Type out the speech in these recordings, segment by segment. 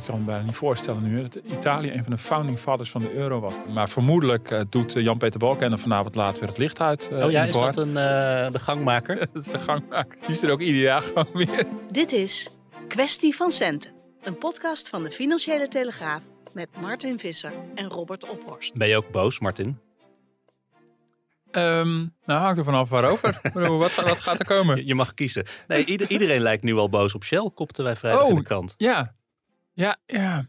Ik kan me bijna niet voorstellen nu dat Italië een van de founding fathers van de euro was. Maar vermoedelijk uh, doet eh, Jan-Peter Balkenende vanavond laat weer het licht uit. Uh, oh ja, is dat een, uh, de gangmaker? dat is de gangmaker. Die is er ook ieder jaar gewoon weer. Dit is Kwestie van Centen. Een podcast van de Financiële Telegraaf met Martin Visser en Robert Ophorst. Ben je ook boos, Martin? Um, nou, hangt er vanaf waarover. wat, wat gaat er komen? Je, mag kiezen. Nee, ieder, iedereen lijkt nu wel boos op Shell, kopten wij vrijdag oh, in de krant. Ja, ja, ja.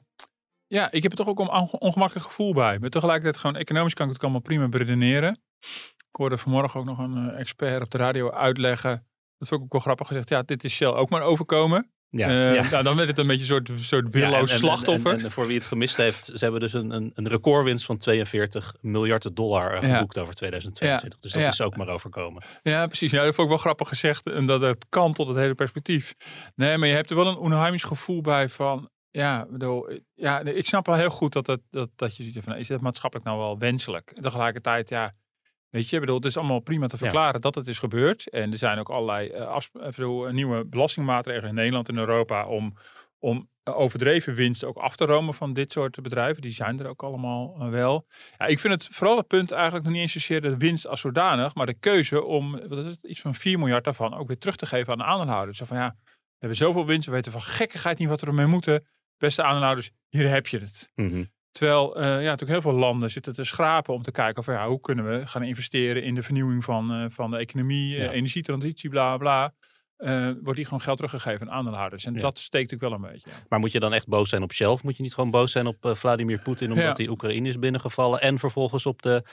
Ja, ik heb er toch ook een ongemakkelijk gevoel bij. Maar tegelijkertijd gewoon economisch kan ik het allemaal prima beredeneren. Ik hoorde vanmorgen ook nog een eh, expert op de radio uitleggen. Dat vond ik ook wel grappig gezegd. Ja, dit is Shell ook maar overkomen. Ja, uh, ja. Nou, dan werd het een beetje een soort, soort willoos slachtoffer. En, en, voor wie het gemist heeft, ze hebben dus een, een, een recordwinst van 42 miljard dollar uh, geboekt over 2022. Dus dat is ook maar overkomen. Ja, precies. Ja, dat vond ik wel grappig gezegd. En dat het kan tot het hele perspectief. Nee, maar je hebt er wel een onheimisch gevoel bij van... Ja, bedoel, ja, ik snap wel heel goed dat, dat, dat, dat je ziet van, is dat maatschappelijk nou wel wenselijk? En tegelijkertijd, ja, Weet je, bedoel, het is allemaal prima te verklaren dat het is gebeurd. En er zijn ook allerlei uh, nieuwe belastingmaatregelen in Nederland en Europa om, om overdreven winst ook af te romen van dit soort bedrijven. Die zijn er ook allemaal wel. Ja, ik vind het vooral het punt eigenlijk nog niet eens zozeer de winst als zodanig, maar de keuze om het, iets van 4 miljard daarvan ook weer terug te geven aan de aandeelhouders. Zo van ja, we hebben zoveel winst, we weten van gekkigheid niet wat we ermee moeten. Beste aandeelhouders, hier heb je het. Mm Terwijl uh, ja, natuurlijk heel veel landen zitten te schrapen om te kijken van ja, hoe kunnen we gaan investeren in de vernieuwing van, uh, van de economie, ja. energietransitie, bla bla. Uh, wordt die gewoon geld teruggegeven aan aandeelhouders. En dat steekt natuurlijk wel een beetje. Maar moet je dan echt boos zijn op zelf? Moet je niet gewoon boos zijn op uh, Vladimir Poetin omdat hij Oekraïne is binnengevallen? En vervolgens op de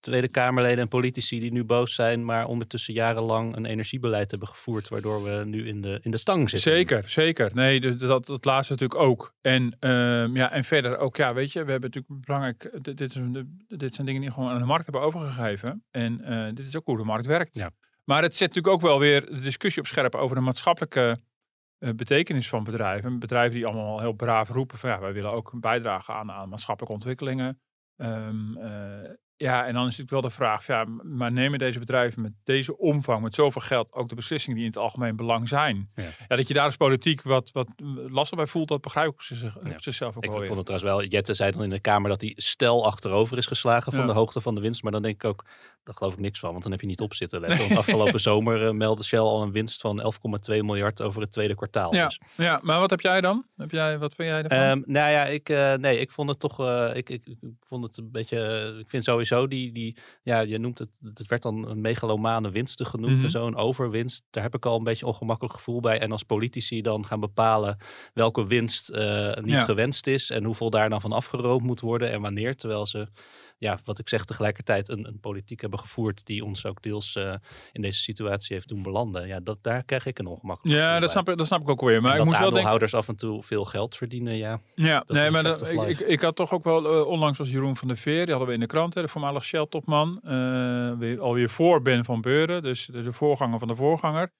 Tweede Kamerleden en politici die nu boos zijn, maar ondertussen jarenlang een energiebeleid hebben gevoerd, waardoor we nu in de, in de stang zitten. Zeker, zeker. Nee, dat, dat laatste natuurlijk ook. En, uh, ja, en verder ook, ja, weet je, we hebben natuurlijk belangrijk, dit, dit, dit zijn dingen die gewoon aan de markt hebben overgegeven. En dit is ook hoe de markt werkt. Ja. Maar het zet natuurlijk ook wel weer de discussie op scherp over de maatschappelijke uh, betekenis van bedrijven. Bedrijven die allemaal heel braaf roepen van ja, wij willen ook bijdragen aan, aan maatschappelijke ontwikkelingen. Um, uh, ja, en dan is natuurlijk wel de vraag, ja, maar nemen deze bedrijven met deze omvang, met zoveel geld, ook de beslissingen die in het algemeen belang zijn? Ja, ja dat je daar als politiek wat, wat lastig bij voelt, dat begrijp ik op, zich, op zichzelf ook ik wel Ik vond het trouwens wel, Jette zei dan in de Kamer dat hij stel achterover is geslagen van de hoogte van de winst, maar dan denk ik ook, daar geloof ik niks van, want dan heb je niet op zitten letten. Want afgelopen zomer uh, meldde Shell al een winst van 11,2 miljard over het tweede kwartaal. Ja, dus. ja, maar wat heb jij dan? Heb jij, wat vind jij ervan? Um, nou ja, ik, uh, nee, ik vond het toch, uh, ik, ik, ik, vond het een beetje, ik vind sowieso die, die ja, je noemt het, het werd dan een megalomane winsten genoemd mm -hmm. en zo, een overwinst. Daar heb ik al een beetje ongemakkelijk gevoel bij. En als politici dan gaan bepalen welke winst niet ja. gewenst is en hoeveel daar dan van afgeroomd moet worden en wanneer, terwijl ze ja, wat ik zeg, tegelijkertijd een, een politiek hebben gevoerd die ons ook deels uh, in deze situatie heeft doen belanden. Ja, dat, daar krijg ik een ongemakkelijk Ja, dat snap, ik, dat snap ik ook weer. Maar en ik dat moest wel aandeelhouders af en toe veel geld verdienen, ja. Ja, nee, maar dat, ik, ik, ik, had toch ook wel, uh, onlangs was Jeroen van der Veer, die hadden we in de krant, hè, de voormalig Shell-topman, uh, weer, alweer voor Ben van Beuren, dus de, de voorganger van de voorganger.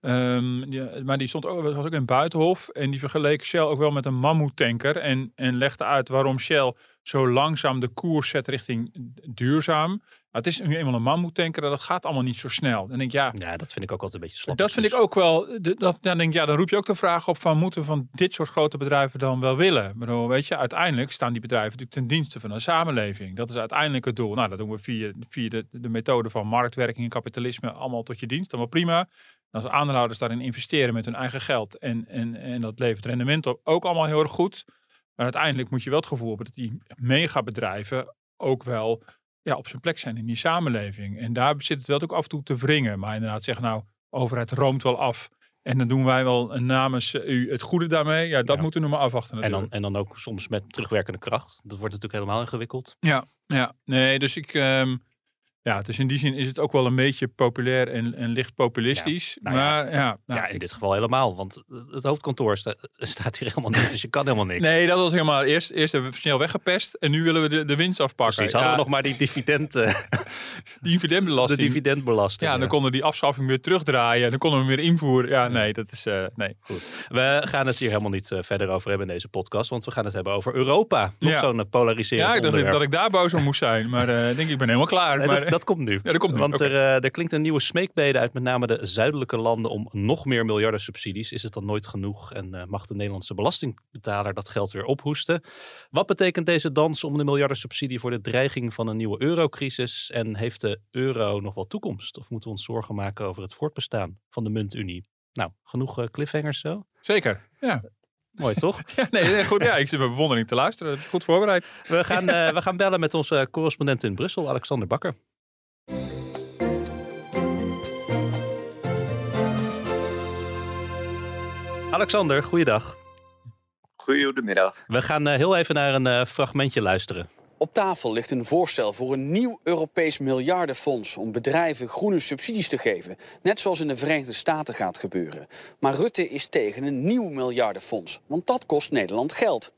Um, die, maar die stond ook, was ook in Buitenhof en die vergeleek Shell ook wel met een mammoetanker en, en legde uit waarom Shell zo langzaam de koers zet richting duurzaam. Maar het is nu eenmaal een mammoetanker, dat gaat allemaal niet zo snel. Dan denk ik, ja, ja, dat vind ik ook altijd een beetje slap. Dat vind ik ook wel. Dat, dan denk ik, ja, dan roep je ook de vraag op van moeten we van dit soort grote bedrijven dan wel willen? Maar weet je, uiteindelijk staan die bedrijven natuurlijk ten dienste van een samenleving. Dat is uiteindelijk het doel. Nou, dat doen we via, via de, de methode van marktwerking en kapitalisme allemaal tot je dienst. Dan wel prima. Als aandeelhouders daarin investeren met hun eigen geld en, en, en dat levert rendement op, ook allemaal heel erg goed. Maar uiteindelijk moet je wel het gevoel hebben dat die megabedrijven ook wel ja, op zijn plek zijn in die samenleving. En daar zit het wel ook af en toe te wringen. Maar inderdaad zeggen nou, overheid roomt wel af. En dan doen wij wel namens u het goede daarmee. Ja, dat Ja. moeten we nog maar afwachten En dan, en dan ook soms met terugwerkende kracht. Dat wordt natuurlijk helemaal ingewikkeld. Ja, ja. Nee, dus ik... ehm, ja, dus in die zin is het ook wel een beetje populair en, en licht populistisch. nou maar ja, nou, ja, in ik- dit geval helemaal. Want het hoofdkantoor sta- staat hier helemaal niet. Dus je kan helemaal niks. Nee, dat was helemaal eerst. Eerst hebben we snel weggepest en nu willen we de, de winst afpakken. Precies, hadden we nog maar die dividend, eh, dividendbelasting. de dividendbelasting. ja, dan konden we die afschaffing weer terugdraaien. En dan konden we hem weer invoeren. Ja, nee, dat is... eh, nee. We gaan het hier helemaal niet eh, verder over hebben in deze podcast. Want we gaan het hebben over Europa. Nog Ja. zo'n polariserend Ja, ik dacht dat, ik daar boos om moest zijn. Maar denk ik ben helemaal klaar. Nee, maar, dat, dat komt nu. ja, dat komt nu. Want er, eh, er klinkt een nieuwe smeekbede uit met name de zuidelijke landen om nog meer miljarden subsidies. Is het dan nooit genoeg en eh, mag de Nederlandse belastingbetaler dat geld weer ophoesten? Wat betekent deze dans om de miljarden subsidie voor de dreiging van een nieuwe eurocrisis? En heeft de euro nog wel toekomst? Of moeten we ons zorgen maken over het voortbestaan van de muntunie? Nou, genoeg eh, cliffhangers zo? Zeker. Ja. Mooi toch? Ja, nee, nee, goed. Ja, ik zit met bewondering te luisteren. Goed voorbereid. We gaan, we gaan bellen met onze correspondent in Brussel, Alexander Bakker. Alexander, goeiedag. Goedemiddag. We gaan eh, heel even naar een eh, fragmentje luisteren. Op tafel ligt een voorstel voor een nieuw Europees miljardenfonds om bedrijven groene subsidies te geven. Net zoals in de Verenigde Staten gaat gebeuren. Maar Rutte is tegen een nieuw miljardenfonds, want dat kost Nederland geld.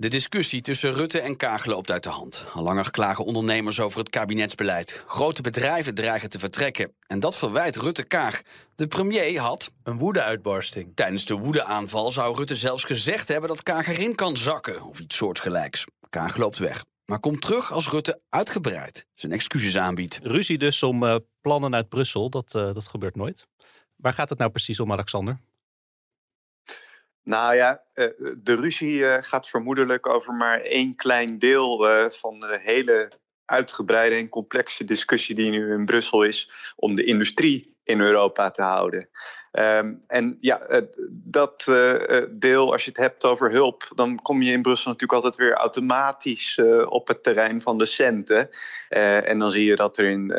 De discussie tussen Rutte en Kaag loopt uit de hand. Al langer klagen ondernemers over het kabinetsbeleid. Grote bedrijven dreigen te vertrekken. En dat verwijt Rutte Kaag. De premier had... Een woedeuitbarsting. Tijdens de woedeaanval zou Rutte zelfs gezegd hebben dat Kaag erin kan zakken. Of iets soortgelijks. Kaag loopt weg. Maar komt terug als Rutte uitgebreid zijn excuses aanbiedt. Ruzie dus om eh, plannen uit Brussel, dat, eh, dat gebeurt nooit. Waar gaat het nou precies om, Alexander? Nou ja, eh, de ruzie eh, gaat vermoedelijk over maar één klein deel eh, van de hele uitgebreide en complexe discussie die nu in Brussel is om de industrie in Europa te houden. Ehm, en ja, eh, dat eh, eh, deel, als je het hebt over hulp, dan kom je in Brussel natuurlijk altijd weer automatisch op het terrein van de centen. En dan zie je dat er in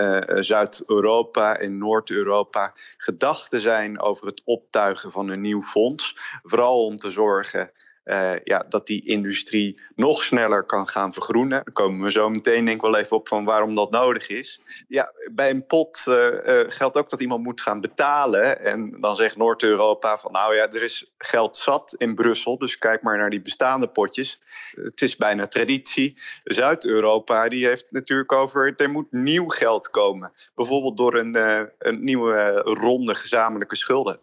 Zuid-Europa en Noord-Europa gedachten zijn over het optuigen van een nieuw fonds. Vooral om te zorgen eh, ja, dat die industrie nog sneller kan gaan vergroenen. Daar komen we zo meteen denk ik wel even op van waarom dat nodig is. Ja, bij een pot eh, eh, geldt ook dat iemand moet gaan betalen. En dan zegt Noord-Europa van nou ja, er is geld zat in Brussel. Dus kijk maar naar die bestaande potjes. Het is bijna traditie. Zuid-Europa die heeft natuurlijk over er moet nieuw geld komen. Bijvoorbeeld door een, een nieuwe ronde gezamenlijke schulden.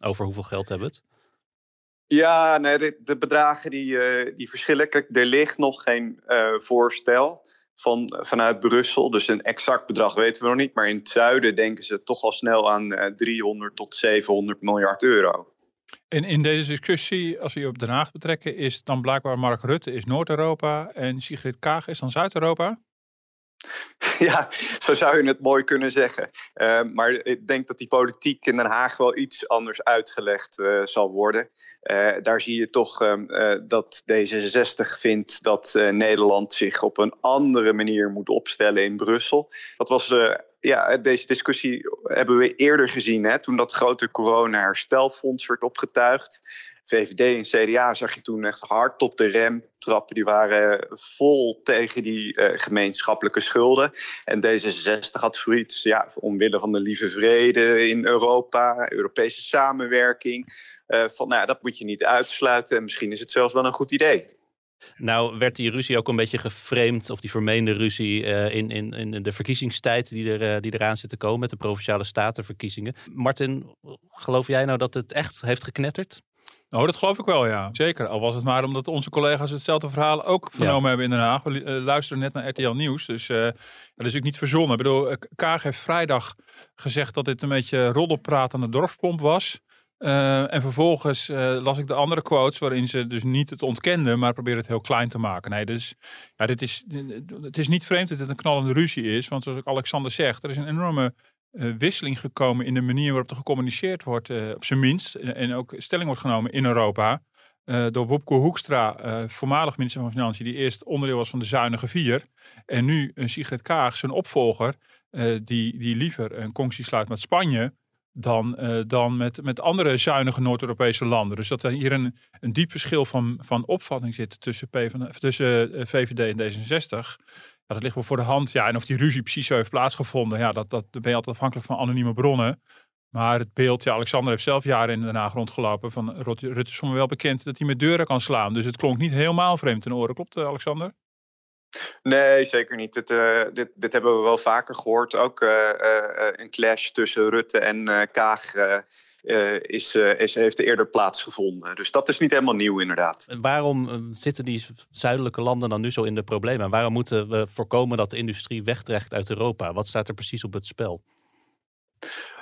Over hoeveel geld hebben we het? Ja, de, de bedragen die, eh, die verschillen. Er ligt nog geen eh, voorstel van, vanuit Brussel. Dus een exact bedrag weten we nog niet. Maar in het zuiden denken ze toch al snel aan eh, 300 tot 700 miljard euro. En in deze discussie, als we je op Den Haag betrekken, is dan blijkbaar Mark Rutte is Noord-Europa en Sigrid Kaag is dan Zuid-Europa. ja, zo zou je het mooi kunnen zeggen. Eh, maar ik denk dat die politiek in Den Haag wel iets anders uitgelegd eh, zal worden. Eh, daar zie je toch ehm, eh, dat D66 vindt dat Nederland zich op een andere manier moet opstellen in Brussel. Dat was. ja, deze discussie hebben we eerder gezien, hè, toen dat grote corona-herstelfonds werd opgetuigd. VVD en CDA zag je toen echt hard op de rem trappen. Die waren vol tegen die eh, gemeenschappelijke schulden. En D66 had zoiets, ja, omwille van de lieve vrede in Europa, Europese samenwerking. eh, van, nou, dat moet je niet uitsluiten. En misschien is het zelfs wel een goed idee. Nou werd die ruzie ook een beetje geframed, of die vermeende ruzie, eh, in, in, in de verkiezingstijd die, er, die eraan zit te komen met de Provinciale Statenverkiezingen. Martin, geloof jij nou dat het echt heeft geknetterd? Nou, dat geloof ik wel, ja. Zeker. Al was het maar omdat onze collega's hetzelfde verhaal ook vernomen hebben in Den Haag. We eh, luisteren net naar RTL Nieuws, dus eh, dat is natuurlijk niet verzonnen. Ik bedoel, eh, Kaag heeft vrijdag gezegd dat dit een beetje roddelpraat aan de dorpspomp was. En vervolgens las ik de andere quotes waarin ze dus niet het ontkenden, maar probeerde het heel klein te maken. Nee, dus ja, dit is, het is niet vreemd dat dit een knallende ruzie is, want zoals Alexander zegt, er is een enorme eh, wisseling gekomen in de manier waarop er gecommuniceerd wordt, eh, op zijn minst, en, ook stelling wordt genomen in Europa. door Wopke Hoekstra, voormalig minister van Financiën, die eerst onderdeel was van de zuinige vier. En nu een Sigrid Kaag, zijn opvolger, die, die liever een conctie sluit met Spanje dan, dan met, met andere zuinige Noord-Europese landen. Dus dat er hier een, een diep verschil van, van opvatting zit tussen, PvdA, tussen VVD en D66. Dat ligt wel voor de hand. Ja, en of die ruzie precies zo heeft plaatsgevonden, ja, dat, dat ben je altijd afhankelijk van anonieme bronnen. Maar het beeld, ja, Alexander heeft zelf jaren in Den Haag rondgelopen. Van Rutte is voor me wel bekend dat hij met deuren kan slaan. Dus het klonk niet helemaal vreemd in oren. Klopt, eh, Alexander? Nee, zeker niet. Dit, uh, dit, dit, hebben we wel vaker gehoord. Ook uh, een clash tussen Rutte en Kaag is, is, heeft eerder plaatsgevonden. Dus dat is niet helemaal nieuw, inderdaad. En waarom zitten die zuidelijke landen dan nu zo in de problemen? Waarom moeten we voorkomen dat de industrie wegtrekt uit Europa? Wat staat er precies op het spel?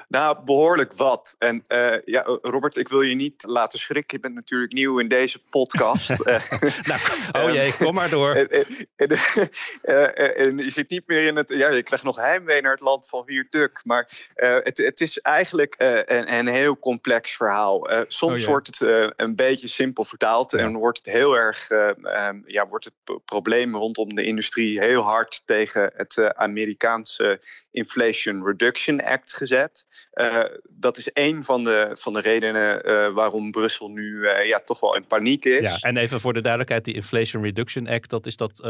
Nou, behoorlijk wat. En uh, ja, Robert, ik wil je niet laten schrikken. Je bent natuurlijk nieuw in deze podcast. nou, oh jee, kom maar door. en, en, en, je zit niet meer in het... Ja, je krijgt nog heimwee naar het land van Tuk. Maar uh, het, het, is eigenlijk uh, een, een, heel complex verhaal. soms oh, wordt het een beetje simpel vertaald. Ja. En wordt het heel erg... Um, ja, wordt het probleem rondom de industrie heel hard tegen het Amerikaanse Inflation Reduction Act gezet. Uh, dat is een van de, van de redenen uh, waarom Brussel nu uh, ja, toch wel in paniek is. Ja, en even voor de duidelijkheid, die Inflation Reduction Act, dat is dat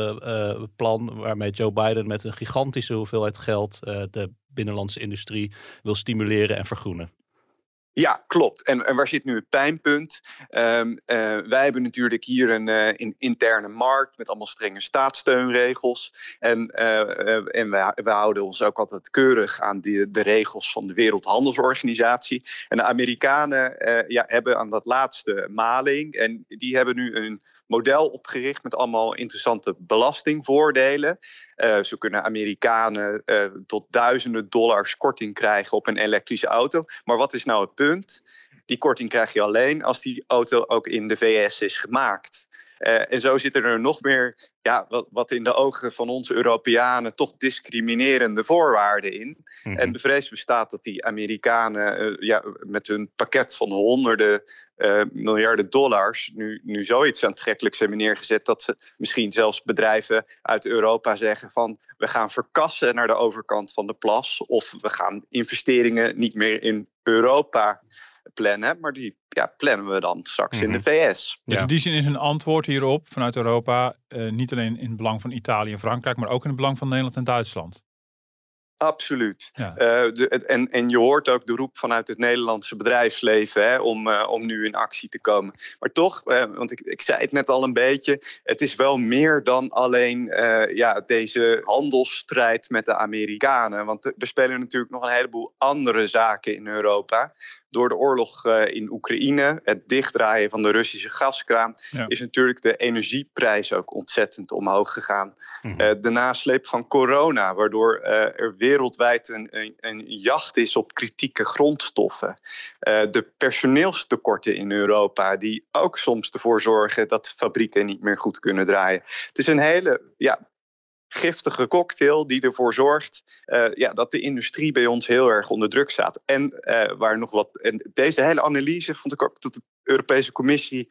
plan waarmee Joe Biden met een gigantische hoeveelheid geld de binnenlandse industrie wil stimuleren en vergroenen. Ja, klopt. En, en waar zit nu het pijnpunt? Um, uh, wij hebben natuurlijk hier een, uh, interne markt met allemaal strenge staatssteunregels. En, uh, en we, we, houden ons ook altijd keurig aan die, de regels van de Wereldhandelsorganisatie. En de Amerikanen ja, hebben aan dat laatste maling. En die hebben nu een model opgericht met allemaal interessante belastingvoordelen. Uh, zo kunnen Amerikanen uh, tot duizenden dollars korting krijgen op een elektrische auto. Maar wat is nou het punt? Die korting krijg je alleen als die auto ook in de VS is gemaakt. Uh, en zo zitten er nog meer, ja, wat, wat, in de ogen van onze Europeanen toch discriminerende voorwaarden in. Mm -hmm. En de vrees bestaat dat die Amerikanen uh, ja, met hun pakket van honderden miljarden dollars nu, nu zoiets aantrekkelijks hebben neergezet dat ze misschien zelfs bedrijven uit Europa zeggen van we gaan verkassen naar de overkant van de plas of we gaan investeringen niet meer in Europa plannen, maar die ja, plannen we dan straks mm -hmm. in de mhm. VS. Dus in die zin is een antwoord hierop vanuit Europa uh, niet alleen in het belang van Italië en Frankrijk, maar ook in het belang van Nederland en Duitsland. Absoluut. Ja. Uh, de, en, en je hoort ook de roep vanuit het Nederlandse bedrijfsleven hè, om, uh, om nu in actie te komen. Maar toch, uh, want ik, ik zei het net al een beetje, het is wel meer dan alleen ja, deze handelsstrijd met de Amerikanen. Want er spelen natuurlijk nog een heleboel andere zaken in Europa door de oorlog uh, in Oekraïne, het dichtdraaien van de Russische gaskraan, ja. is natuurlijk de energieprijs ook ontzettend omhoog gegaan. Mm -hmm. de nasleep van corona, waardoor uh, er wereldwijd een, een, een, jacht is op kritieke grondstoffen. de personeelstekorten in Europa, die ook soms ervoor zorgen dat fabrieken niet meer goed kunnen draaien. Het is een hele ja, giftige cocktail die ervoor zorgt uh, ja, dat de industrie bij ons heel erg onder druk staat. En uh, waar nog wat. En deze hele analyse vond ik ook dat de Europese Commissie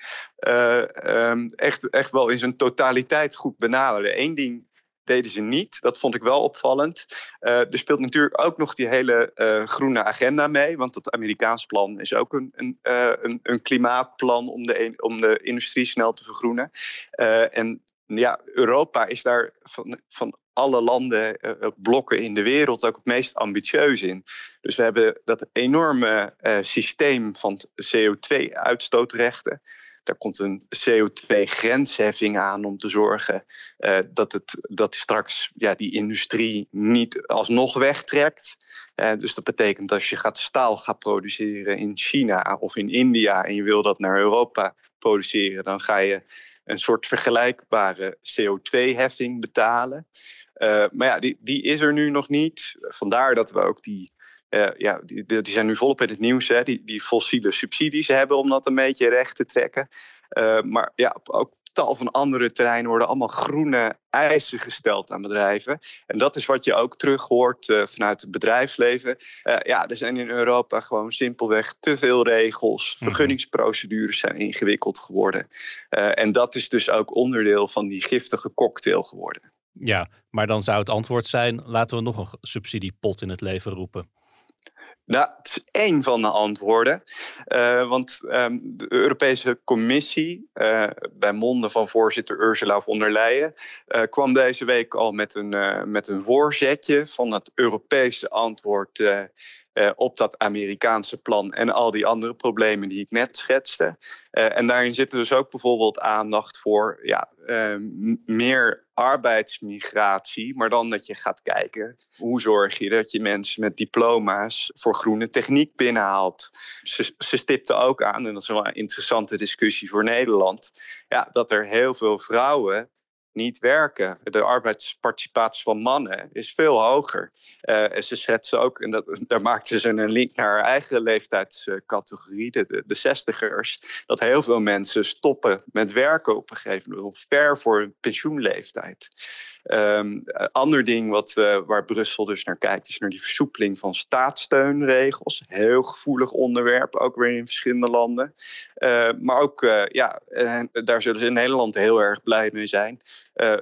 uh, um, echt, echt wel in zijn totaliteit goed benaderde. Eén ding deden ze niet. Dat vond ik wel opvallend. Er speelt natuurlijk ook nog die hele groene agenda mee. Want dat Amerikaans plan is ook een, een, een, een klimaatplan om de, om de industrie snel te vergroenen. en ja, Europa is daar van, van alle landen, uh, blokken in de wereld ook het meest ambitieus in. Dus we hebben dat enorme uh, systeem van CO2-uitstootrechten. Daar komt een CO2-grensheffing aan om te zorgen dat, het, dat straks ja, die industrie niet alsnog wegtrekt. dus dat betekent dat als je gaat staal gaat produceren in China of in India en je wil dat naar Europa produceren, dan ga je een soort vergelijkbare CO2-heffing betalen. Uh, maar ja, die, die is er nu nog niet. Vandaar dat we ook die. Uh, ja, die, die zijn nu volop in het nieuws, hè, die, die fossiele subsidies hebben om dat een beetje recht te trekken. Uh, maar ja, ook tal van andere terreinen worden allemaal groene eisen gesteld aan bedrijven. En dat is wat je ook terug hoort uh, vanuit het bedrijfsleven. Uh, ja, er zijn in Europa gewoon simpelweg te veel regels. Mhm. Vergunningsprocedures zijn ingewikkeld geworden. Uh, en dat is dus ook onderdeel van die giftige cocktail geworden. Ja, maar dan zou het antwoord zijn: laten we nog een subsidiepot in het leven roepen. Nou, het is één van de antwoorden. Uh, want um, de Europese Commissie, uh, bij monden van voorzitter Ursula von der Leyen, uh, kwam deze week al met een, met een voorzetje van het Europese antwoord uh, op dat Amerikaanse plan en al die andere problemen die ik net schetste. Uh, en daarin zit dus ook bijvoorbeeld aandacht voor ja, uh, meer arbeidsmigratie, maar dan dat je gaat kijken hoe zorg je dat je mensen met diploma's voor groene techniek binnenhaalt. Ze, ze stipte ook aan, en dat is wel een interessante discussie voor Nederland, ja, dat er heel veel vrouwen niet werken. De arbeidsparticipatie van mannen is veel hoger. Uh, en ze schetsen ook, en dat, daar maakten ze een link naar haar eigen leeftijdscategorie, de, de, de zestigers, dat heel veel mensen stoppen met werken op een gegeven moment, ver voor hun pensioenleeftijd. Um, ander ding wat, uh, waar Brussel dus naar kijkt, is naar die versoepeling van staatssteunregels. Heel gevoelig onderwerp, ook weer in verschillende landen. Uh, maar ook, uh, ja, daar zullen ze in Nederland heel erg blij mee zijn.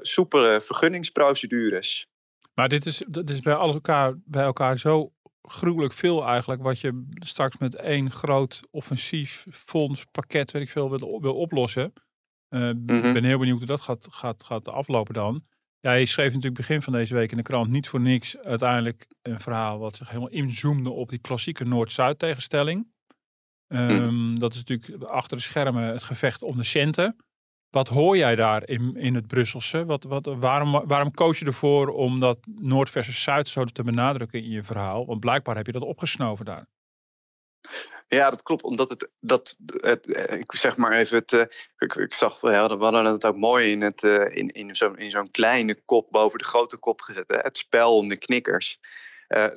soepere vergunningsprocedures. Maar dit is, dit is bij, elkaar, bij elkaar zo gruwelijk veel eigenlijk, wat je straks met één groot offensief fonds, pakket, weet ik veel, wil, wil oplossen. Ik mm -hmm. ben heel benieuwd hoe dat gaat, gaat, gaat aflopen dan. Ja, je schreef natuurlijk begin van deze week in de krant niet voor niks uiteindelijk een verhaal wat zich helemaal inzoomde op die klassieke Noord-Zuid tegenstelling. Um, Dat is natuurlijk achter de schermen het gevecht om de centen. Wat hoor jij daar in, in het Brusselse? Wat, wat, waarom, waarom koos je ervoor om dat Noord versus Zuid zo te benadrukken in je verhaal? Want blijkbaar heb je dat opgesnoven daar. Ja, dat klopt. Omdat het, dat, het, eh, ik zeg maar even, het, eh, ik, ik zag, we hadden het ook mooi in, het, eh, in, in zo'n in zo'n kleine kop boven de grote kop gezet. Hè? Het spel om de knikkers.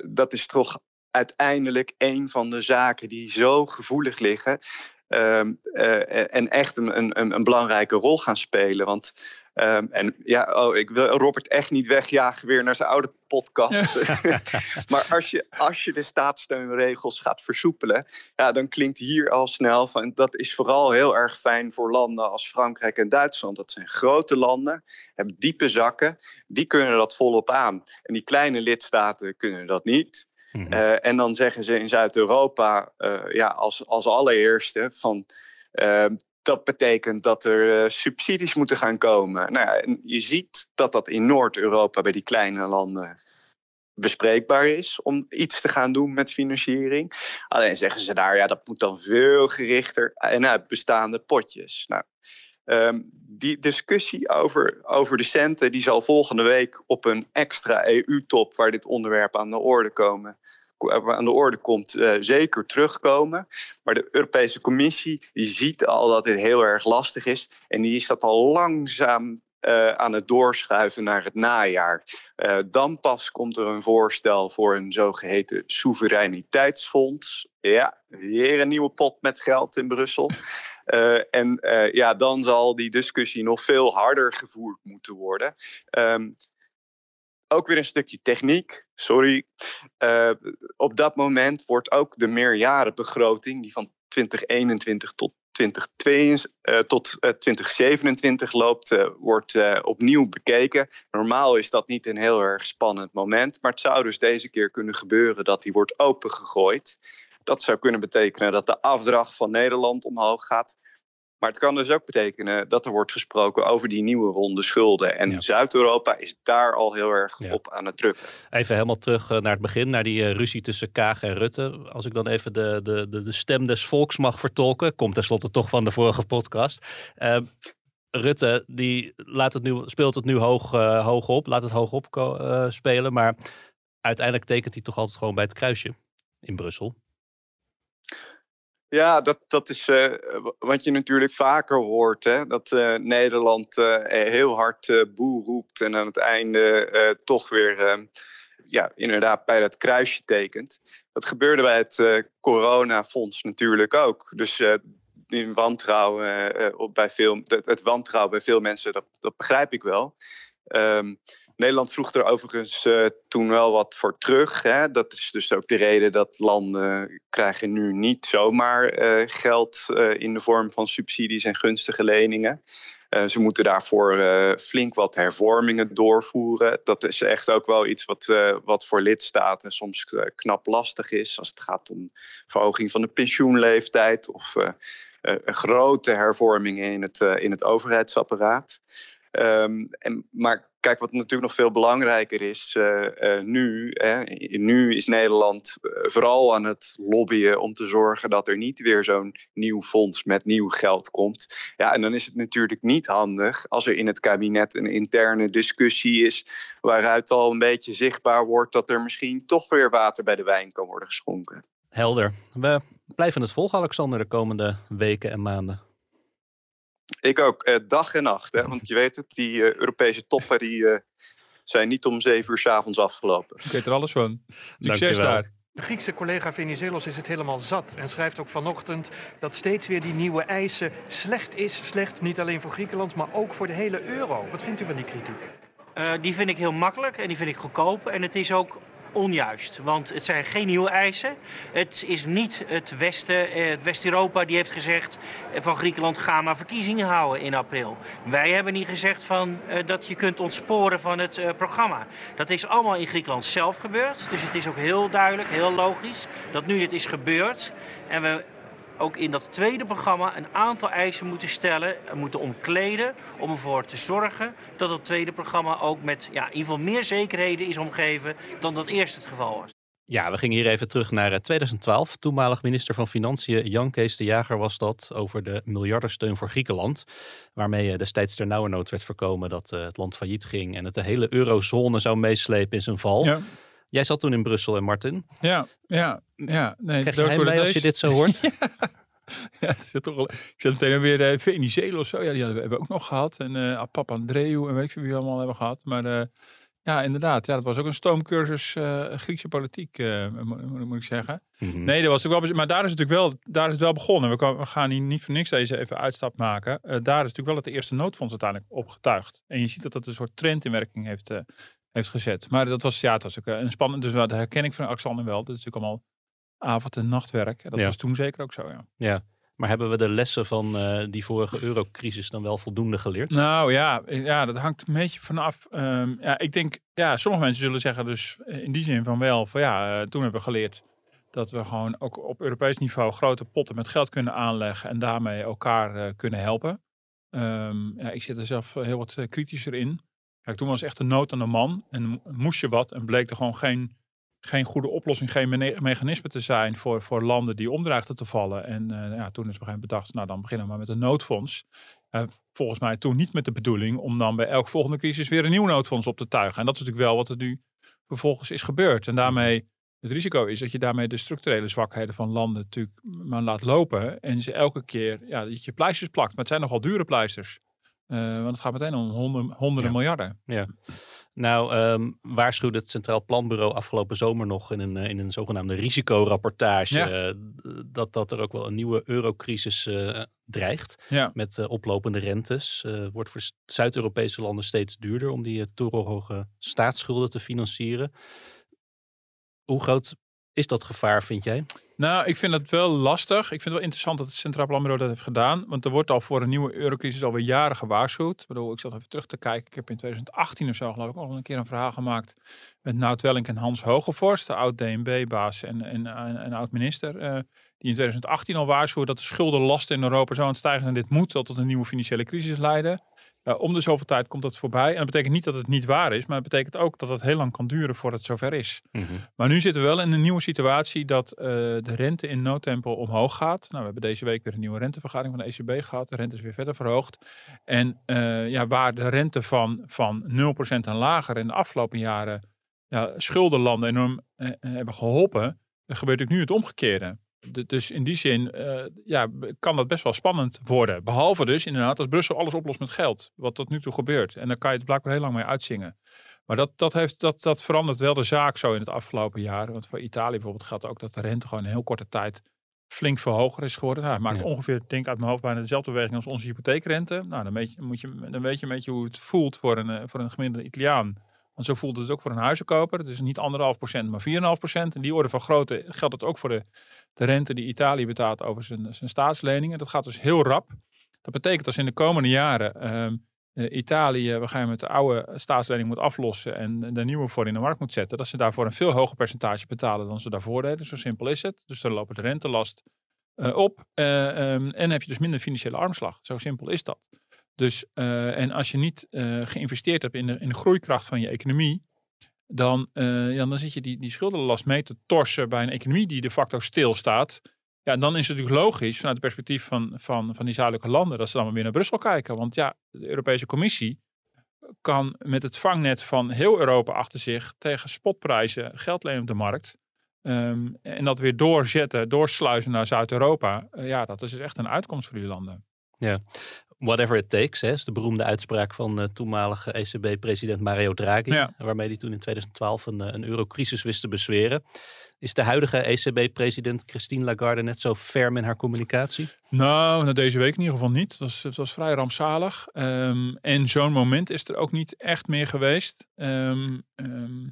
Dat is toch uiteindelijk een van de zaken die zo gevoelig liggen. Um, uh, en echt een, een, een, belangrijke rol gaan spelen. Want, um, en ja, oh, ik wil Robert echt niet wegjagen weer naar zijn oude podcast. maar als je, als je de staatssteunregels gaat versoepelen, ja, dan klinkt hier al snel van dat is vooral heel erg fijn voor landen als Frankrijk en Duitsland. Dat zijn grote landen, hebben diepe zakken, die kunnen dat volop aan. En die kleine lidstaten kunnen dat niet. Uh, en dan zeggen ze in Zuid-Europa uh, ja, als, als allereerste van uh, dat betekent dat er subsidies moeten gaan komen. Nou je ziet dat dat in Noord-Europa bij die kleine landen bespreekbaar is om iets te gaan doen met financiering. Alleen zeggen ze daar, ja, dat moet dan veel gerichter en uit bestaande potjes. Nou, um, die discussie over, over de centen die zal volgende week op een extra EU-top waar dit onderwerp aan de orde komen, aan de orde komt, uh, zeker terugkomen. Maar de Europese Commissie die ziet al dat dit heel erg lastig is. En die is dat al langzaam uh, aan het doorschuiven naar het najaar. Dan pas komt er een voorstel voor een zogeheten soevereiniteitsfonds. Ja, weer een nieuwe pot met geld in Brussel. Uh, en uh, ja, dan zal die discussie nog veel harder gevoerd moeten worden. Um, ook weer een stukje techniek, sorry. Uh, op dat moment wordt ook de meerjarenbegroting, die van 2021 tot 2022, uh, tot uh, 2027 loopt, wordt opnieuw bekeken. Normaal is dat niet een heel erg spannend moment, maar het zou dus deze keer kunnen gebeuren dat die wordt opengegooid. Dat zou kunnen betekenen dat de afdracht van Nederland omhoog gaat. Maar het kan dus ook betekenen dat er wordt gesproken over die nieuwe ronde schulden. En Zuid-Europa is daar al heel erg op aan het drukken. Even helemaal terug eh, naar het begin, naar die uh, ruzie tussen Kaag en Rutte. Als ik dan even de, de, de, de stem des volks mag vertolken, komt tenslotte toch van de vorige podcast. Uh, Rutte die laat het nu, speelt het nu hoog, uh, hoog op, laat het hoog op spelen. Maar uiteindelijk tekent hij toch altijd gewoon bij het kruisje in Brussel. Ja, dat, dat is uh, wat je natuurlijk vaker hoort. Hè? Dat uh, Nederland uh, heel hard boe roept en aan het einde toch weer ja, inderdaad bij dat kruisje tekent. Dat gebeurde bij het coronafonds natuurlijk ook. Dus die wantrouwen bij veel, het, wantrouwen bij veel mensen, dat, dat begrijp ik wel. Um, Nederland vroeg er overigens uh, toen wel wat voor terug. Hè. Dat is dus ook de reden dat landen krijgen nu niet zomaar uh, geld uh, in de vorm van subsidies en gunstige leningen. ze moeten daarvoor flink wat hervormingen doorvoeren. Dat is echt ook wel iets wat, wat voor lidstaten soms knap lastig is. Als het gaat om verhoging van de pensioenleeftijd of grote hervormingen in het, in het overheidsapparaat. En, maar kijk, wat natuurlijk nog veel belangrijker is uh, uh, nu. Hè, nu is Nederland uh, vooral aan het lobbyen om te zorgen dat er niet weer zo'n nieuw fonds met nieuw geld komt. Ja, en dan is het natuurlijk niet handig als er in het kabinet een interne discussie is. waaruit al een beetje zichtbaar wordt dat er misschien toch weer water bij de wijn kan worden geschonken. Helder. We blijven het volgen, Alexander, de komende weken en maanden. Ik ook, eh, dag en nacht. Hè? Want je weet het, die uh, Europese toppen die, uh, zijn niet om zeven uur s avonds afgelopen. Ik weet er alles van. Succes daar. De Griekse collega Venizelos is het helemaal zat en schrijft ook vanochtend dat steeds weer die nieuwe eisen slecht is. Slecht niet alleen voor Griekenland, maar ook voor de hele euro. Wat vindt u van die kritiek? Uh, die vind ik heel makkelijk en die vind ik goedkoop. En het is ook onjuist. Want het zijn geen nieuwe eisen. Het is niet het Westen, eh, het West-Europa die heeft gezegd eh, van Griekenland ga maar verkiezingen houden in april. Wij hebben niet gezegd van, uh, dat je kunt ontsporen van het programma. Dat is allemaal in Griekenland zelf gebeurd. Dus het is ook heel duidelijk, heel logisch dat nu dit is gebeurd. En we ook in dat tweede programma een aantal eisen moeten stellen, moeten omkleden om ervoor te zorgen dat het tweede programma ook met ja, in ieder geval meer zekerheden is omgeven dan dat eerst het geval was. Ja, we gingen hier even terug naar 2012. Eh, Toenmalig minister van Financiën Jan Kees de Jager was dat over de miljardensteun voor Griekenland. Waarmee eh, destijds ter nauwernood werd voorkomen dat eh, het land failliet ging en het de hele eurozone zou meeslepen in zijn val. Ja. Jij zat toen in Brussel en Martin. Ja, ja, ja. Nee, Krijg je bij als je dit zo hoort? ja. het zit toch ik zit meteen weer uh, Venezuela of zo. Ja, die hebben we ook nog gehad. En uh, Papa Andreu en weet ik veel wie we allemaal hebben gehad. Maar uh, ja, inderdaad. Ja, dat was ook een stoomcursus uh, Griekse politiek, moet, moet, ik zeggen. Mm -hmm. Nee, dat was ook wel. Maar daar is het natuurlijk wel, daar is het wel begonnen. We, kan, we gaan hier niet voor niks deze even uitstap maken. daar is natuurlijk wel het eerste noodfonds uiteindelijk opgetuigd. En je ziet dat dat een soort trend in werking heeft heeft gezet. Maar dat was, ja, het was ook een spannend. Dus de herkenning van Alexander wel. Dat is natuurlijk allemaal avond- en nachtwerk. En dat was toen zeker ook zo, ja. Ja, maar hebben we de lessen van uh, die vorige eurocrisis dan wel voldoende geleerd? Nou ja, ja dat hangt een beetje vanaf. Um, ja, ik denk, ja, sommige mensen zullen zeggen dus in die zin van wel, van ja, uh, toen hebben we geleerd dat we gewoon ook op Europees niveau grote potten met geld kunnen aanleggen en daarmee elkaar uh, kunnen helpen. Um, ja, ik zit er zelf heel wat kritischer in. Toen was echt een nood aan de man en moest je wat en bleek er gewoon geen, geen goede oplossing, geen mechanisme te zijn voor, voor landen die omdreigden te vallen. En uh, ja, toen is moment bedacht, nou dan beginnen we maar met een noodfonds. Uh, volgens mij toen niet met de bedoeling om dan bij elke volgende crisis weer een nieuw noodfonds op te tuigen. En dat is natuurlijk wel wat er nu vervolgens is gebeurd. En daarmee, het risico is dat je daarmee de structurele zwakheden van landen natuurlijk maar laat lopen. En ze elke keer, ja, dat je pleisters plakt. Maar het zijn nogal dure pleisters. Uh, want het gaat meteen om honderden, honderden ja. miljarden. Ja. Nou, um, waarschuwde het Centraal Planbureau afgelopen zomer nog in een, in een zogenaamde risicorapportage ja. uh, dat, dat er ook wel een nieuwe eurocrisis uh, dreigt. Ja. Met uh, oplopende rentes. wordt voor Zuid-Europese landen steeds duurder om die torenhoge staatsschulden te financieren. Hoe groot is dat gevaar, vind jij? Nou, ik vind het wel lastig. Ik vind het wel interessant dat het Centraal Planbureau dat heeft gedaan. Want er wordt al voor een nieuwe eurocrisis alweer jaren gewaarschuwd. Ik bedoel, ik zat even terug te kijken. Ik heb in 2018 of zo geloof ik al een keer een verhaal gemaakt met Nout Welling en Hans Hogevorst, de oud-DNB-baas en, en, en, oud-minister. Uh, die in 2018 al waarschuwden dat de schuldenlast in Europa zo aan het stijgen en dit moet tot een nieuwe financiële crisis leiden. Uh, om de zoveel tijd komt dat voorbij. En dat betekent niet dat het niet waar is, maar het betekent ook dat het heel lang kan duren voordat het zover is. Mm -hmm. Maar nu zitten we wel in een nieuwe situatie dat uh, de rente in noodtempo omhoog gaat. Nou, we hebben deze week weer een nieuwe rentevergadering van de ECB gehad. De rente is weer verder verhoogd. En uh, ja, waar de rente van, van 0% en lager in de afgelopen jaren ja, schuldenlanden enorm hebben geholpen, gebeurt ook nu het omgekeerde dus in die zin uh, ja, kan dat best wel spannend worden. Behalve dus inderdaad als Brussel alles oplost met geld. Wat tot nu toe gebeurt. En dan kan je het blijkbaar heel lang mee uitzingen. Maar dat, dat, heeft, dat, dat verandert wel de zaak zo in het afgelopen jaar. Want voor Italië bijvoorbeeld gaat ook dat de rente gewoon in heel korte tijd flink veel hoger is geworden. Nou, het maakt Ja. ongeveer, denk ik uit mijn hoofd, bijna dezelfde beweging als onze hypotheekrente. Nou, dan weet je, moet je, dan weet je een beetje hoe het voelt voor een, eh, voor een gemiddelde Italiaan. Want zo voelt het ook voor een huizenkoper. Dus niet anderhalf procent, maar 4,5 procent. En die orde van grootte geldt het ook voor de, de rente die Italië betaalt over zijn, zijn staatsleningen. Dat gaat dus heel rap. Dat betekent als in de komende jaren ehm, eh, Italië we gaan met de oude staatslening moet aflossen en de nieuwe voor in de markt moet zetten, dat ze daarvoor een veel hoger percentage betalen dan ze daarvoor deden. Zo simpel is het. Dus dan loopt de rentelast eh, op eh, ehm, en heb je dus minder financiële armslag. Zo simpel is dat. Dus, eh, en als je niet eh, geïnvesteerd hebt in de, in de groeikracht van je economie, dan, eh, ja, dan zit je die, die schuldenlast mee te torsen bij een economie die de facto stilstaat. Ja, dan is het natuurlijk logisch vanuit het perspectief van, van, van die zuidelijke landen dat ze dan weer naar Brussel kijken. Want ja, de Europese Commissie kan met het vangnet van heel Europa achter zich tegen spotprijzen geld lenen op de markt. Ehm, en dat weer doorzetten, doorsluizen naar Zuid-Europa. Ja, dat is dus echt een uitkomst voor die landen. Ja, whatever it takes, hè, is de beroemde uitspraak van eh, toenmalige ECB-president Mario Draghi, Ja. waarmee hij toen in 2012 een, eh, een eurocrisis wist te bezweren. Is de huidige ECB-president Christine Lagarde net zo ferm in haar communicatie? Nou, nou, deze week in ieder geval niet. Het was, vrij rampzalig. Ehm, en zo'n moment is er ook niet echt meer geweest. Ehm, ehm,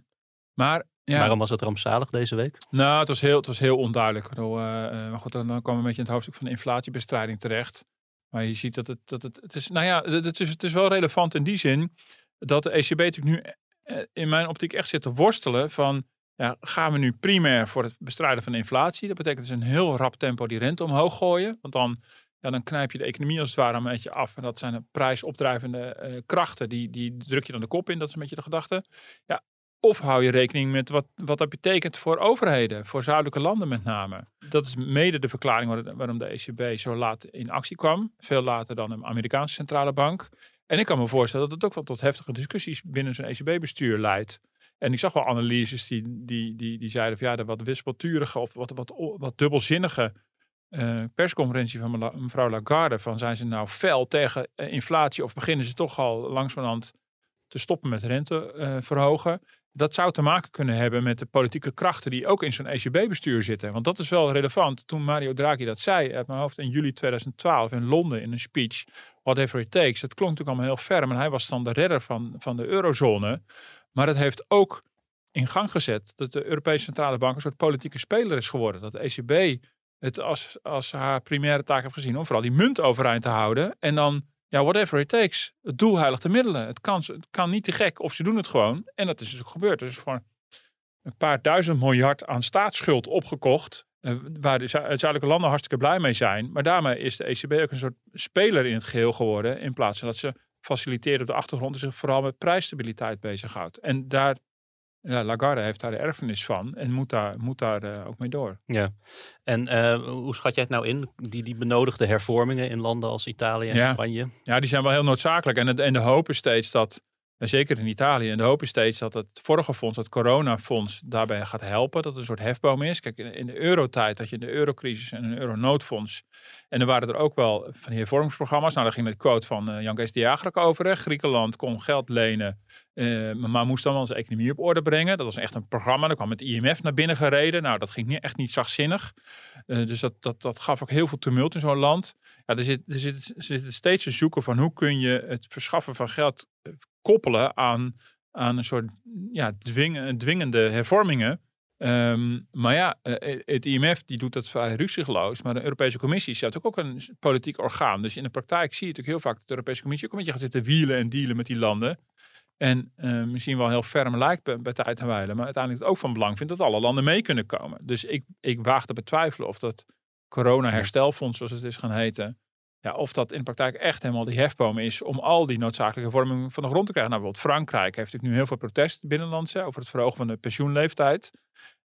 maar ja, Waarom was het rampzalig deze week? nou, het was heel, het was heel onduidelijk. Bedoel, eh, maar goed, dan, dan we een beetje in het hoofdstuk van de inflatiebestrijding terecht. Maar je ziet dat het, dat het, het is, nou ja, het is, het is wel relevant in die zin dat de ECB natuurlijk nu eh, in mijn optiek echt zit te worstelen van, ja, gaan we nu primair voor het bestrijden van inflatie? Dat betekent dus een heel rap tempo die rente omhoog gooien, want dan, ja, dan knijp je de economie als het ware een beetje af. En dat zijn de prijsopdrijvende eh, krachten, die, die druk je dan de kop in, dat is een beetje de gedachte. Ja, of hou je rekening met wat, wat dat betekent voor overheden, voor zuidelijke landen met name. Dat is mede de verklaring waar- waarom de ECB zo laat in actie kwam. Veel later dan een Amerikaanse centrale bank. En ik kan me voorstellen dat het ook wel tot heftige discussies binnen zo'n ECB-bestuur leidt. En ik zag wel analyses die, die, die, die zeiden van ja, de wat wispelturige of wat, wat, wat dubbelzinnige eh, persconferentie van mevrouw Lagarde. Van zijn ze nou fel tegen eh, inflatie of beginnen ze toch al langzamerhand te stoppen met rente eh, verhogen? Dat zou te maken kunnen hebben met de politieke krachten die ook in zo'n ECB-bestuur zitten. Want dat is wel relevant. Toen Mario Draghi dat zei uit mijn hoofd in juli 2012 in Londen in een speech, whatever it takes. Dat klonk natuurlijk allemaal heel ferm en hij was dan de redder van, van de eurozone. Maar het heeft ook in gang gezet dat de Europese Centrale Bank een soort politieke speler is geworden. Dat de ECB het als, als haar primaire taak heeft gezien om vooral die munt overeind te houden. En dan, ja, whatever it takes. Het doel heiligt de middelen. Het kan, het kan niet te gek of ze doen het gewoon. En dat is dus ook gebeurd. Dus voor een paar duizend miljard aan staatsschuld opgekocht. eh, waar de zu- zuidelijke landen hartstikke blij mee zijn. Maar daarmee is de ECB ook een soort speler in het geheel geworden. In plaats van dat ze faciliteert op de achtergrond en zich vooral met prijsstabiliteit bezighoudt. En daar, ja, Lagarde heeft daar de erfenis van en moet daar, moet daar eh, ook mee door. Ja. En eh, hoe schat jij het nou in, die, die benodigde hervormingen in landen als Italië en Ja. Spanje? Ja, die zijn wel heel noodzakelijk. En, het, en de hoop is steeds dat, en zeker in Italië, en de hoop is steeds dat het vorige fonds, het coronafonds, daarbij gaat helpen. Dat een soort hefboom is. Kijk, in, de eurotijd had je de eurocrisis en een euronoodfonds. En er waren er ook wel van hervormingsprogramma's. Nou, daar ging de quote van eh, Jan Kees over. Griekenland kon geld lenen, eh, maar moest dan wel zijn economie op orde brengen. Dat was echt een programma. Daar kwam het IMF naar binnen gereden. Nou, dat ging niet, echt niet zachtzinnig. Eh, dus dat, dat, dat gaf ook heel veel tumult in zo'n land. Ja, er zit, er zit, er steeds te zoeken van hoe kun je het verschaffen van geld koppelen aan, aan een soort ja, dwing, dwingende hervormingen. Ehm, maar ja, eh, het IMF die doet dat vrij ruzieloos. Maar de Europese Commissie is natuurlijk ook een politiek orgaan. Dus in de praktijk zie je natuurlijk heel vaak dat de Europese Commissie ook een beetje gaat zitten wielen en dealen met die landen. En eh, misschien wel heel ferm lijkt bij, bij tijd en wijle. Maar uiteindelijk het ook van belang vindt dat alle landen mee kunnen komen. Dus ik, ik waag te betwijfelen of dat corona-herstelfonds, zoals het is gaan heten. Ja, of dat in de praktijk echt helemaal die hefboom is om al die noodzakelijke vormingen van de grond te krijgen. Nou, bijvoorbeeld Frankrijk heeft natuurlijk nu heel veel protest binnenlands hè, over het verhogen van de pensioenleeftijd.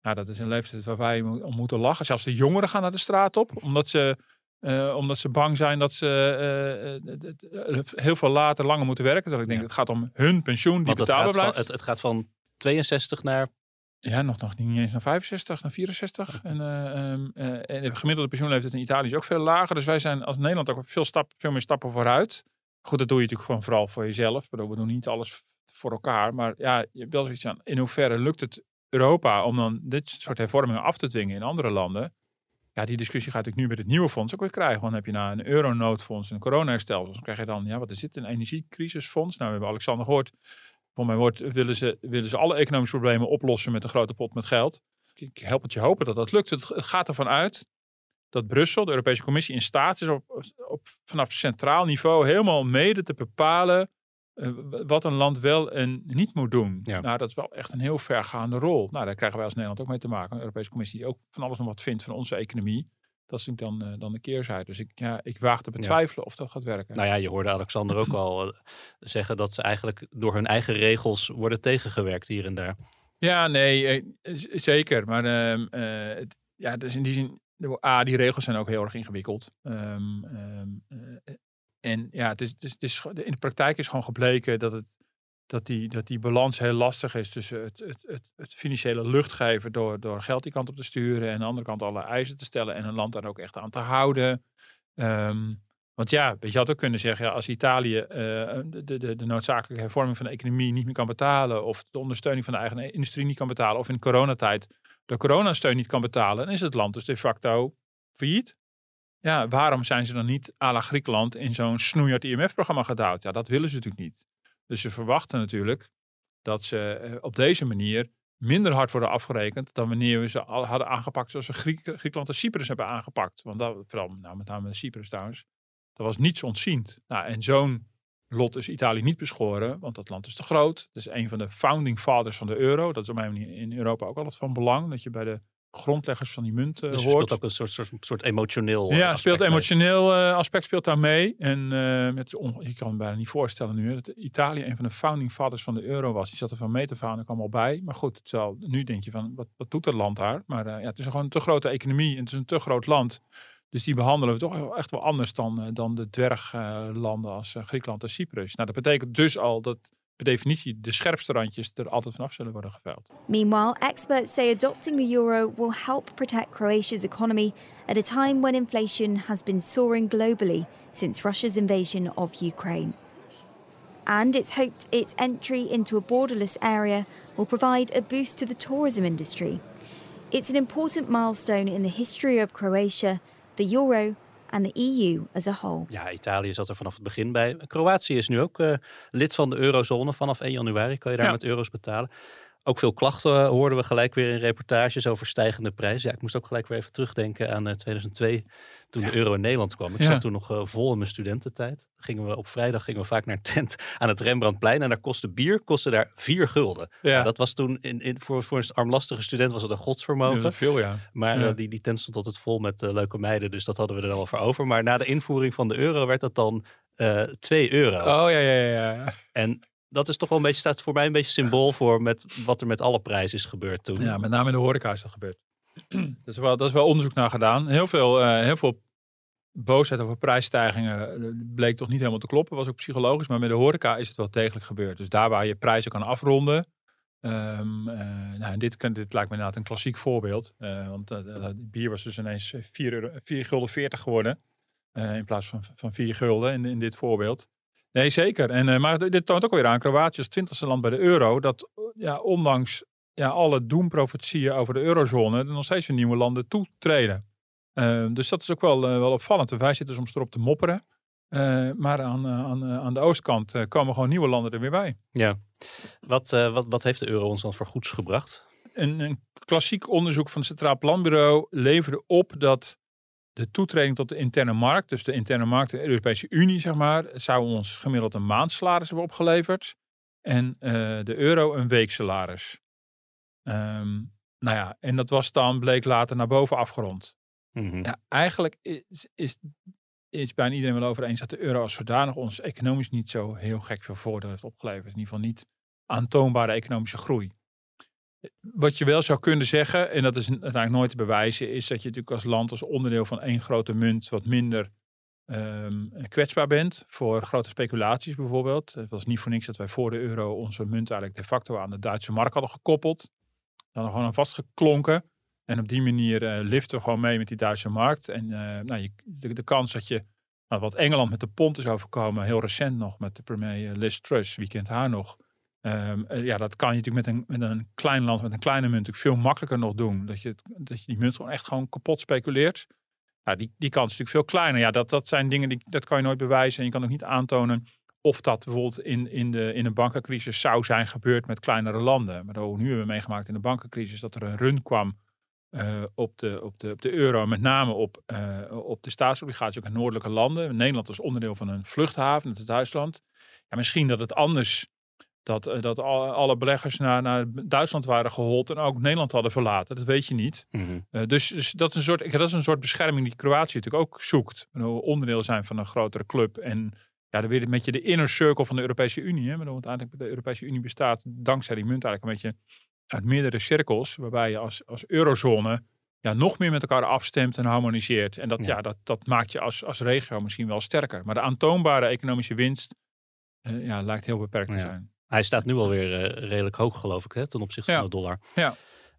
Nou, dat is een leeftijd waar wij om moeten lachen. Zelfs de jongeren gaan naar de straat op, omdat ze, eh, omdat ze bang zijn dat ze eh, eh, heel veel later langer moeten werken. Terwijl ik denk, Ja. het gaat om hun pensioen die Want het van, blijft. het, het gaat van 62 naar... Ja, nog, nog niet eens naar 65, naar 64. En, eh, ehm, eh, en de gemiddelde pensioenleeftijd in Italië is ook veel lager. Dus wij zijn als Nederland ook veel, stap, veel meer stappen vooruit. Goed, dat doe je natuurlijk gewoon vooral voor jezelf. Ik bedoel, We doen niet alles voor elkaar. Maar ja, je hebt wel zoiets aan. In hoeverre lukt het Europa om dan dit soort hervormingen af te dwingen in andere landen? ja, die discussie gaat natuurlijk nu met het nieuwe fonds ook weer krijgen. Want dan heb je nou een euronoodfonds en een coronaherstelfonds. Dan krijg je dan, ja, wat is dit? Een energiecrisisfonds? Nou, we hebben Alexander gehoord. Voor mij wordt, willen, ze, willen ze alle economische problemen oplossen met een grote pot met geld. Ik help het je hopen dat dat lukt. Het, het gaat ervan uit dat Brussel, de Europese Commissie, in staat is op, op, vanaf centraal niveau helemaal mede te bepalen uh, wat een land wel en niet moet doen. Ja. Nou, dat is wel echt een heel vergaande rol. Nou, daar krijgen wij als Nederland ook mee te maken. De Europese Commissie die ook van alles nog wat vindt van onze economie. Dat is natuurlijk dan, uh, dan de keerzijde. Dus ik, ja, ik waag te betwijfelen of dat gaat werken. Nou ja, je hoorde Alexander ook al uh, zeggen dat ze eigenlijk door hun eigen regels worden tegengewerkt hier en daar. Ja, nee, zeker. Maar ehm, ja, dus in die zin, A, die regels zijn ook heel erg ingewikkeld. Um, um, en ja, het is, het is, het is, in de praktijk is gewoon gebleken dat, het, dat, die, dat die balans heel lastig is tussen het, het, het, financiële luchtgeven door, door geld die kant op te sturen en aan de andere kant alle eisen te stellen en een land daar ook echt aan te houden. Um, want ja, je had ook kunnen zeggen, ja, als Italië uh, de, de, de noodzakelijke hervorming van de economie niet meer kan betalen, of de ondersteuning van de eigen industrie niet kan betalen, of in coronatijd de coronasteun niet kan betalen, dan is het land dus de facto failliet. Ja, waarom zijn ze dan niet à la Griekenland in zo'n snoeihard IMF-programma gedouwd? Ja, dat willen ze natuurlijk niet. Dus ze verwachten natuurlijk dat ze uh, op deze manier minder hard worden afgerekend dan wanneer we ze al hadden aangepakt zoals we Griek, Griekenland en Cyprus hebben aangepakt. Want dat, vooral nou, met name Cyprus trouwens, dat was niets ontziend. Nou, en zo'n lot is Italië niet beschoren, want dat land is te groot. Het is een van de founding fathers van de euro. Dat is op mijn manier in Europa ook altijd van belang, dat je bij de grondleggers van die munt uh, dus hoort. speelt ook een soort, soort, soort emotioneel Ja, aspect speelt emotioneel uh, aspect speelt daar mee. En uh, het je kan me bijna niet voorstellen nu dat Italië een van de founding fathers van de euro was. Die zat er van mee te varen, kwam al bij. Maar goed, het nu denk je van, wat, wat doet dat land daar? Maar ja, het is gewoon een te grote economie en het is een te groot land. Dus die behandelen we toch echt wel anders dan, dan de dwerglanden als Griekenland en Cyprus. Nou, dat betekent dus al dat per definitie de scherpste randjes er altijd vanaf zullen worden. Meanwhile, experts say adopting the euro will help protect Croatia's economy at a time when inflation has been soaring globally since Russia's invasion of Ukraine. And it's hoped its entry into a borderless area will provide a boost to the tourism industry. It's an important milestone in the history of Croatia, the euro and the EU as a whole. Ja, Italië zat er vanaf het begin bij. Kroatië is nu ook uh, lid van de eurozone. Vanaf 1 januari kan je daar Ja. met euro's betalen. Ook veel klachten hoorden we gelijk weer in reportages over stijgende prijzen. Ja, ik moest ook gelijk weer even terugdenken aan uh, 2002, toen de euro in Nederland kwam. Ik Ja. zat toen nog uh, vol in mijn studententijd. Gingen we op vrijdag gingen we vaak naar een tent aan het Rembrandtplein. En daar kostte bier kostte daar 4 gulden. Ja. Nou, dat was toen in, in, voor, voor een armlastige student was het een godsvermogen. Ja, veel, ja. Maar eh, die, die tent stond altijd vol met eh, leuke meiden, dus dat hadden we er dan wel voor over. Maar na de invoering van de euro werd dat dan eh 2 euro. Oh ja, ja, ja. ja. En dat is toch wel een beetje, staat voor mij een beetje symbool voor met wat er met alle prijzen is gebeurd toen. Ja, met name in de horeca is dat gebeurd. dat, is wel, dat is wel onderzoek naar gedaan. Heel veel, eh, heel veel boosheid over prijsstijgingen eh, bleek toch niet helemaal te kloppen. Was ook psychologisch, maar met de horeca is het wel degelijk gebeurd. Dus daar waar je prijzen kan afronden. ehm, eh, nou, dit, lijkt me inderdaad een klassiek voorbeeld. Eh, want het bier was dus ineens 4, euro, 4 gulden 40 geworden. in plaats van, van 4 gulden in, in dit voorbeeld. Nee, zeker. En, maar dit toont ook weer aan Kroatië als twintigste land bij de euro. Dat ja, ondanks ja, alle doemprofetieën over de eurozone er nog steeds weer nieuwe landen toetreden. Uh, dus dat is ook wel, uh, wel opvallend. Wij zitten soms erop te mopperen. Uh, maar aan, aan, aan de oostkant komen gewoon nieuwe landen er weer bij. Ja. Wat, uh, wat, wat heeft de euro ons dan voor goeds gebracht? Een, een klassiek onderzoek van het Centraal Planbureau leverde op dat de toetreding tot de interne markt, dus de interne markt de Europese Unie, zeg maar, zou ons gemiddeld een maandsalaris hebben opgeleverd. En uh, de euro een weeksalaris. Um, nou ja, en dat was dan, bleek later naar boven afgerond. Mm -hmm. Ja, eigenlijk is, is, is bijna iedereen wel over eens dat de euro als zodanig ons economisch niet zo heel gek veel voordeel heeft opgeleverd. In ieder geval niet aantoonbare economische groei. Wat je wel zou kunnen zeggen, en dat is uiteindelijk nooit te bewijzen, is dat je natuurlijk als land als onderdeel van één grote munt wat minder um, kwetsbaar bent voor grote speculaties bijvoorbeeld. Het was niet voor niks dat wij voor de euro onze munt eigenlijk de facto aan de Duitse mark hadden gekoppeld. Dan gewoon aan vastgeklonken. En op die manier uh, liften we gewoon mee met die Duitse markt. En uh, nou, je, de, kans dat je, nou, wat Engeland met de pond is overkomen, heel recent nog met de premier Liz Truss, wie kent haar nog, Ehm, eh, ja, dat kan je natuurlijk met een, met een klein land, met een kleine munt, natuurlijk veel makkelijker nog doen. Dat je, dat je die munt gewoon echt gewoon kapot speculeert. Ja, die, die kans is natuurlijk veel kleiner. Ja, dat, dat zijn dingen die dat kan je nooit bewijzen. En je kan ook niet aantonen of dat bijvoorbeeld in, in, de, in een bankencrisis zou zijn gebeurd met kleinere landen. Maar hoe nu hebben we meegemaakt in de bankencrisis dat er een run kwam eh, op, de, op, de, op de euro, met name op, eh, op de staatsobligaties ook in noordelijke landen. Nederland was onderdeel van een vluchthaven, dat is Duitsland. Ja, misschien dat het anders, dat, eh, dat al- alle beleggers naar, naar Duitsland waren gehold en ook Nederland hadden verlaten. Dat weet je niet. Mhm. Dus dus dat, is een soort, dat is een soort bescherming die Kroatië natuurlijk ook zoekt. Bedoel, onderdeel zijn van een grotere club en ja, dan weer een beetje de inner circle van de Europese Unie. Hè? Bedoel, uiteindelijk de Europese Unie bestaat dankzij die munt eigenlijk een beetje uit meerdere cirkels, waarbij je als, als eurozone ja, nog meer met elkaar afstemt en harmoniseert. En dat, ja. Ja. dat, dat maakt je als, als regio misschien wel sterker. Maar de aantoonbare economische winst eh, ja, lijkt heel beperkt te Ja. zijn. Hij staat nu alweer eh redelijk hoog, geloof ik, hè, ten opzichte Ja. van de dollar. Ja.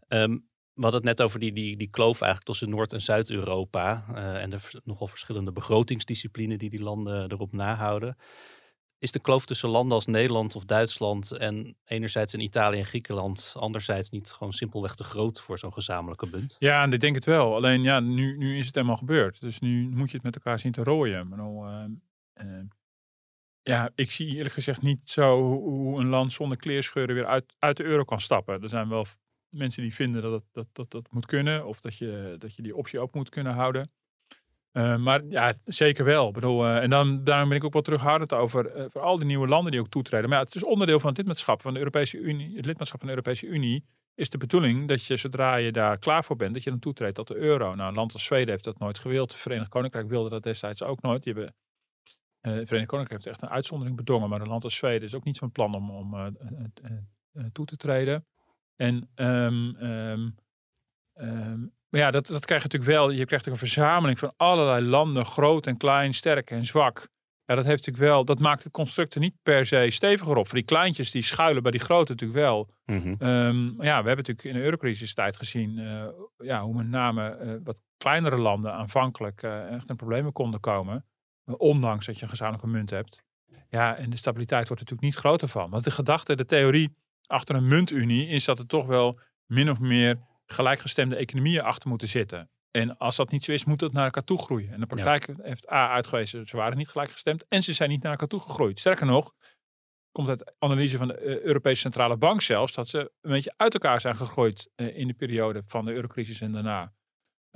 Ehm, we hadden het net over die, die, die kloof eigenlijk tussen Noord- en Zuid-Europa. eh, en de nogal verschillende begrotingsdiscipline die die landen erop nahouden. Is de kloof tussen landen als Nederland of Duitsland en enerzijds in Italië en Griekenland, anderzijds niet gewoon simpelweg te groot voor zo'n gezamenlijke munt? Ja, en ik denk het wel. Alleen ja, nu, nu is het helemaal gebeurd. Dus nu moet je het met elkaar zien te rooien. Maar nou, ehm, ehm, ja, ik zie eerlijk gezegd niet zo hoe, een land zonder kleerscheuren weer uit, uit de euro kan stappen. Er zijn wel mensen die vinden dat dat, dat, dat moet kunnen. Of dat je, dat je die optie open moet kunnen houden. Eh, maar ja, zeker wel. Ik bedoel, eh, en dan, daarom ben ik ook wel terughoudend over eh, voor al die nieuwe landen die ook toetreden. Maar ja, het is onderdeel van het lidmaatschap van de Europese Unie. Het lidmaatschap van de Europese Unie is de bedoeling dat je zodra je daar klaar voor bent, dat je dan toetreedt tot de euro. Nou, een land als Zweden heeft dat nooit gewild. Het Verenigd Koninkrijk wilde dat destijds ook nooit. Die hebben, het Verenigd Koninkrijk heeft echt een uitzondering bedongen, maar een land als Zweden is ook niet van plan om, om toe te treden. En ehm, maar ja, dat, dat krijg je natuurlijk wel. Je krijgt ook een verzameling van allerlei landen, groot en klein, sterk en zwak. Ja, dat heeft natuurlijk wel, dat maakt het construct er niet per se steviger op. Voor die kleintjes die schuilen bij die grote natuurlijk wel. Mhm. Ja, we hebben natuurlijk in de eurocrisistijd gezien eh, ja, hoe met name eh, wat kleinere landen aanvankelijk eh, echt in problemen konden komen. ondanks dat je een gezamenlijke munt hebt. Ja, en de stabiliteit wordt er natuurlijk niet groter van. Want de gedachte, de theorie achter een muntunie is dat er toch wel min of meer gelijkgestemde economieën achter moeten zitten. En als dat niet zo is, moet het naar elkaar toe groeien. En de praktijk heeft A uitgewezen, ze waren niet gelijkgestemd en ze zijn niet naar elkaar toe gegroeid. Sterker nog, komt uit analyse van de eh, Europese Centrale Bank zelfs, dat ze een beetje uit elkaar zijn gegroeid eh, in de periode van de eurocrisis en daarna.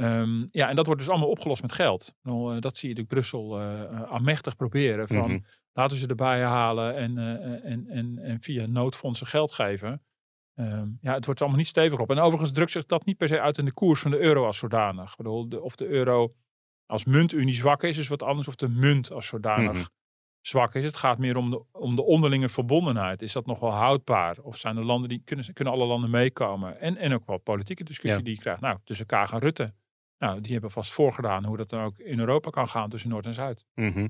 Ehm, ja, en dat wordt dus allemaal opgelost met geld. Nou, dat zie je natuurlijk Brussel eh, aanmächtig proberen. Van, Mhm. Laten ze erbij halen en, en, en, en via noodfondsen geld geven. Ehm, ja, het wordt allemaal niet stevig op. En overigens drukt zich dat niet per se uit in de koers van de euro als zodanig. Ik bedoel, de, of de euro als muntunie zwak is, is wat anders. Of de munt als zodanig Mhm. zwak is. Het gaat meer om de, om de onderlinge verbondenheid. Is dat nog wel houdbaar? Of zijn er landen die kunnen, kunnen alle landen meekomen? En, en ook wel politieke discussie Ja. die je krijgt. Nou, tussen Kaag en Rutte. Nou, die hebben vast voorgedaan hoe dat dan ook in Europa kan gaan tussen Noord en Zuid. Mhm.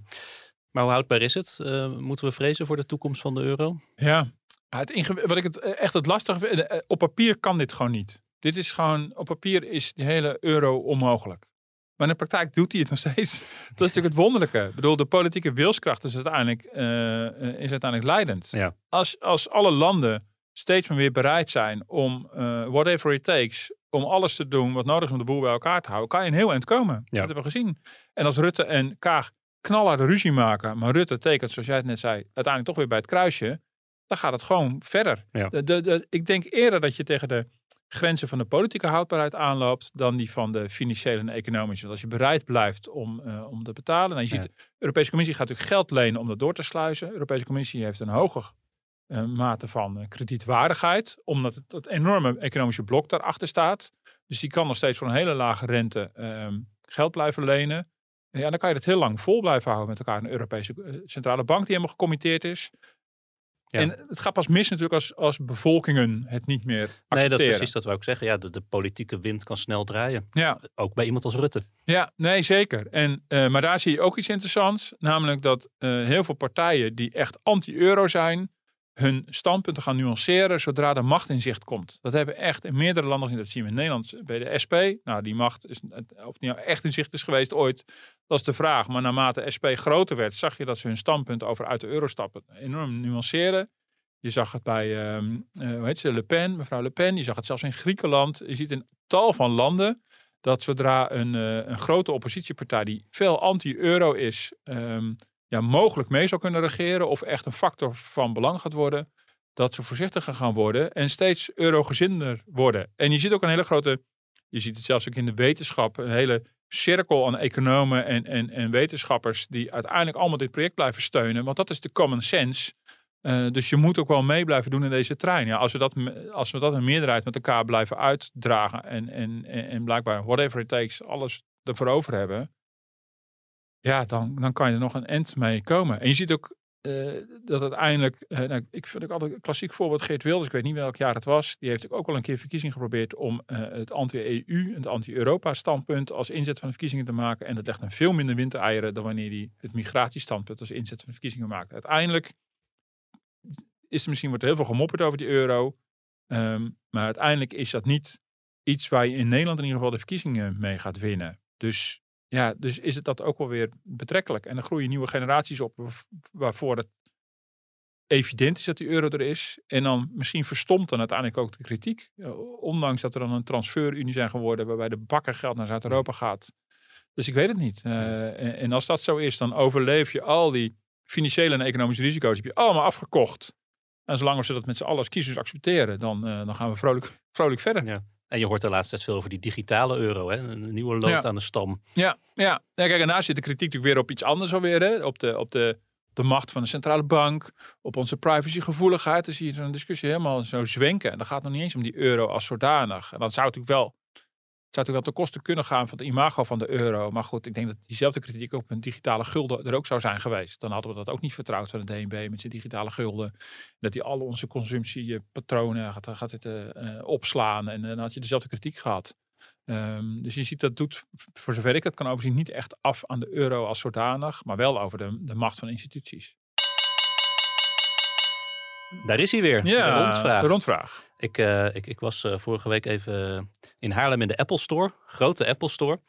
Maar hoe houdbaar is het? Eh, moeten we vrezen voor de toekomst van de euro? Ja, het wat ik het eh, echt het lastige vind, eh, op papier kan dit gewoon niet. Dit is gewoon, op papier is die hele euro onmogelijk. Maar in de praktijk doet hij het nog steeds. Dat is natuurlijk het wonderlijke. Ik bedoel, de politieke wilskracht is uiteindelijk, is uiteindelijk leidend. Ja. Als, als alle landen steeds maar weer bereid zijn om, eh, whatever it takes, om alles te doen wat nodig is om de boel bij elkaar te houden, kan je een heel eind komen. Dat hebben we gezien. En als Rutte en Kaag knalharde ruzie maken, maar Rutte tekent, zoals jij het net zei, uiteindelijk toch weer bij het kruisje, dan gaat het gewoon verder. Ja. De, de, de- ik denk eerder dat je tegen de grenzen van de politieke houdbaarheid aanloopt dan die van de financiële en economische. Want als je bereid blijft om, eh, om te betalen. Nou, je ziet, Ja. de Europese Commissie gaat natuurlijk geld lenen om dat door te sluizen. De Europese Commissie heeft een hoger eh, mate van eh, kredietwaardigheid, omdat het, dat enorme economische blok daarachter staat. Dus die kan nog steeds voor een hele lage rente ehm, geld blijven lenen. Ja, dan kan je het heel lang vol blijven houden met elkaar. Een Europese eh, centrale bank die helemaal gecommitteerd is. Ja. En het gaat pas mis natuurlijk als, als bevolkingen het niet meer accepteren. Nee, dat precies, dat wou ik zeggen. Ja, de, de politieke wind kan snel draaien. Ja, Ook bij iemand als Rutte. ja, nee, zeker. En, maar daar zie je ook iets interessants. Namelijk dat heel veel partijen die echt anti-euro zijn, hun standpunten gaan nuanceren zodra de macht in zicht komt. Dat hebben echt in meerdere landen gezien. Dat zien we in Nederland bij de SP. Nou, die macht, is, of die nou echt in zicht is geweest ooit, dat is de vraag. Maar naarmate SP groter werd, zag je dat ze hun standpunt over uit de euro stappen enorm nuanceren. Je zag het bij, eh, hoe heet ze, Le Pen, mevrouw Le Pen. Je zag het zelfs in Griekenland. Je ziet in tal van landen dat zodra een, eh, een grote oppositiepartij die veel anti-euro is, ehm, ja, mogelijk mee zou kunnen regeren of echt een factor van belang gaat worden, dat ze voorzichtiger gaan worden en steeds eurogezinder worden. En je ziet ook een hele grote, je ziet het zelfs ook in de wetenschap, een hele cirkel aan economen en, en, en wetenschappers die uiteindelijk allemaal dit project blijven steunen, want dat is de common sense. Uh, dus je moet ook wel mee blijven doen in deze trein. Ja, als, we dat, als we dat een meerderheid met elkaar blijven uitdragen en, en, en, blijkbaar whatever it takes alles ervoor over hebben, ja, dan, dan kan je er nog een end mee komen. En je ziet ook uh, dat uiteindelijk, uh, nou, ik vind ook altijd een klassiek voorbeeld, Geert Wilders, ik weet niet welk jaar het was, die heeft ook wel een keer verkiezing geprobeerd om uh, het anti-EU, het anti-Europa standpunt als inzet van de verkiezingen te maken. En dat legt een veel minder windeieren dan wanneer hij het migratiestandpunt als inzet van de verkiezingen maakt. Uiteindelijk is er misschien wordt er heel veel gemopperd over die euro, um, maar uiteindelijk is dat niet iets waar je in Nederland in ieder geval de verkiezingen mee gaat winnen. Dus ja, dus is het dat ook wel weer betrekkelijk. En dan groeien nieuwe generaties op waarvoor het evident is dat die euro er is. En dan misschien verstomt dan uiteindelijk ook de kritiek. Ondanks dat er dan een transferunie zijn geworden waarbij de bakken geld naar Zuid-Europa gaat. Dus ik weet het niet. Uh, en, en, als dat zo is, dan overleef je al die financiële en economische risico's. Die heb je allemaal afgekocht. En zolang we ze dat met z'n allen als kiezers accepteren, dan, uh, dan gaan we vrolijk, vrolijk verder. Ja. En je hoort de laatste tijd veel over die digitale euro, hè? een nieuwe lood aan de stam. Ja, ja. ja kijk, en daar zit de kritiek natuurlijk weer op iets anders alweer. Hè? Op, de, op de, de macht van de centrale bank, op onze privacygevoeligheid. Dan zie je zo'n discussie helemaal zo zwenken. En dan gaat het nog niet eens om die euro als zodanig. En dan zou natuurlijk wel zou natuurlijk wel te kosten kunnen gaan van het imago van de euro. Maar goed, ik denk dat diezelfde kritiek op een digitale gulden er ook zou zijn geweest. Dan hadden we dat ook niet vertrouwd van de DNB met zijn digitale gulden. Dat die al onze consumptiepatronen gaat, gaat het, uh, opslaan. En dan had je dezelfde kritiek gehad. Um, dus je ziet dat doet, voor zover ik dat kan overzien, niet echt af aan de euro als zodanig. Maar wel over de, de macht van instituties. Daar is hij weer. Ja, de rondvraag. De rondvraag. Ik, uh, ik, ik was uh, vorige week even in Haarlem in de Apple Store. Grote Apple Store.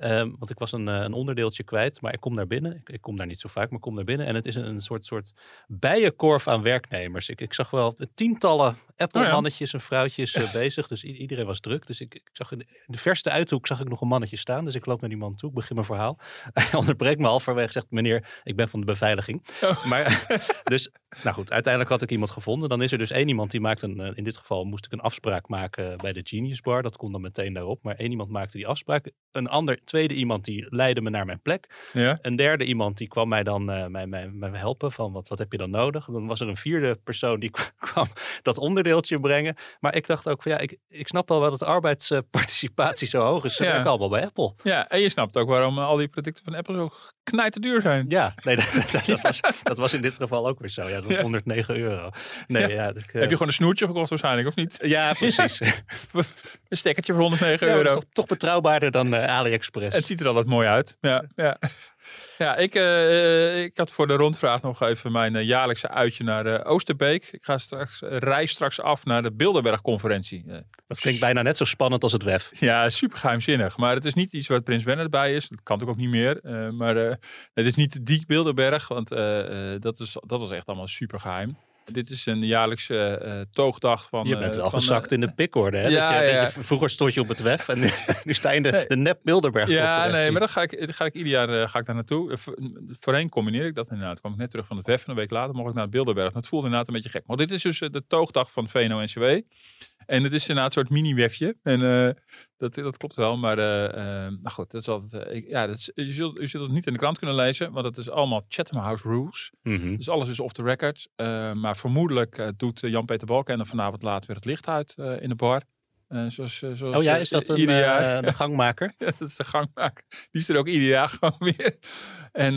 Um, want ik was een, een, onderdeeltje kwijt. Maar ik kom daar binnen. Ik, ik, kom daar niet zo vaak, maar ik kom daar binnen. En het is een, een soort, soort bijenkorf aan werknemers. Ik, ik zag wel tientallen Apple-mannetjes oh en vrouwtjes uh, bezig. Dus iedereen was druk. Dus ik, ik zag in de, in de, verste uithoek zag ik nog een mannetje staan. Dus ik loop naar die man toe. Ik begin mijn verhaal. Hij onderbreekt me halverwege. Zegt meneer, ik ben van de beveiliging. Oh. Maar dus, nou goed. Uiteindelijk had ik iemand gevonden. Dan is er dus één iemand die maakt een, in dit geval moest ik een afspraak maken bij de Genius Bar. Dat kon dan meteen daarop. Maar één iemand maakte die afspraak. Een ander, tweede iemand die leidde me naar mijn plek. Ja. Een derde iemand die kwam mij dan uh, mij, mij, mij helpen van wat, wat heb je dan nodig. Dan was er een vierde persoon die kwam dat onderdeeltje brengen. Maar ik dacht ook van ja, ik, ik snap wel dat arbeidsparticipatie zo hoog is. Ja. allemaal bij Apple. Ja, en je snapt ook waarom al die producten van Apple zo knijterduur zijn. Ja, nee, dat, dat, was, dat was in dit geval ook weer zo. Ja, dat was ja. 109 euro. Nee, ja. dus, uh, heb je gewoon een snoertje gekocht waarschijnlijk, of niet? Ja, precies. een stekkertje voor 109 ja, euro. Toch, toch, betrouwbaarder dan uh, AliExpress. Het ziet er altijd mooi uit. Ja, ja. ja ik, uh, ik had voor de rondvraag nog even mijn uh, jaarlijkse uitje naar uh, Oosterbeek. Ik ga straks, reis straks af naar de Bilderberg-conferentie. dat klinkt bijna net zo spannend als het WEF. Ja, super geheimzinnig. Maar het is niet iets waar Prins Bernhard bij is. Dat kan natuurlijk ook niet meer. maar het is niet die Bilderberg, want dat, is, dat was echt allemaal super geheim. Dit is een jaarlijkse uh, toogdag van... Je bent wel van, gezakt in de pikorde, hè? Ja, dat je, ja. Dat je, vroeger stond je op het WEF en nu, nu sta je in de, nee. de nep Bilderberg Ja, nee, maar dan ga ik, dan ga ik ieder jaar ga ik daar naartoe. Voorheen combineer ik dat inderdaad. kwam ik net terug van het WEF en een week later mocht ik naar het Bilderberg. Dat voelde inderdaad een beetje gek. Maar dit is dus de toogdag van VNO-NCW. En het is inderdaad een soort mini-wefje. En uh, dat, dat klopt wel. Maar uh, uh, nou goed, dat is altijd, ik, ja, dat is, je, zult, je zult het niet in de krant kunnen lezen. Want het is allemaal Chatham House rules. Mm -hmm. Dus alles is off the record. maar vermoedelijk doet Jan-Peter Balkenende vanavond laat weer het licht uit in de bar. Uh, zoals, zoals, oh ja, is dat een, ieder jaar. De gangmaker? ja, dat is de gangmaker. Die is er ook ieder jaar gewoon weer. En,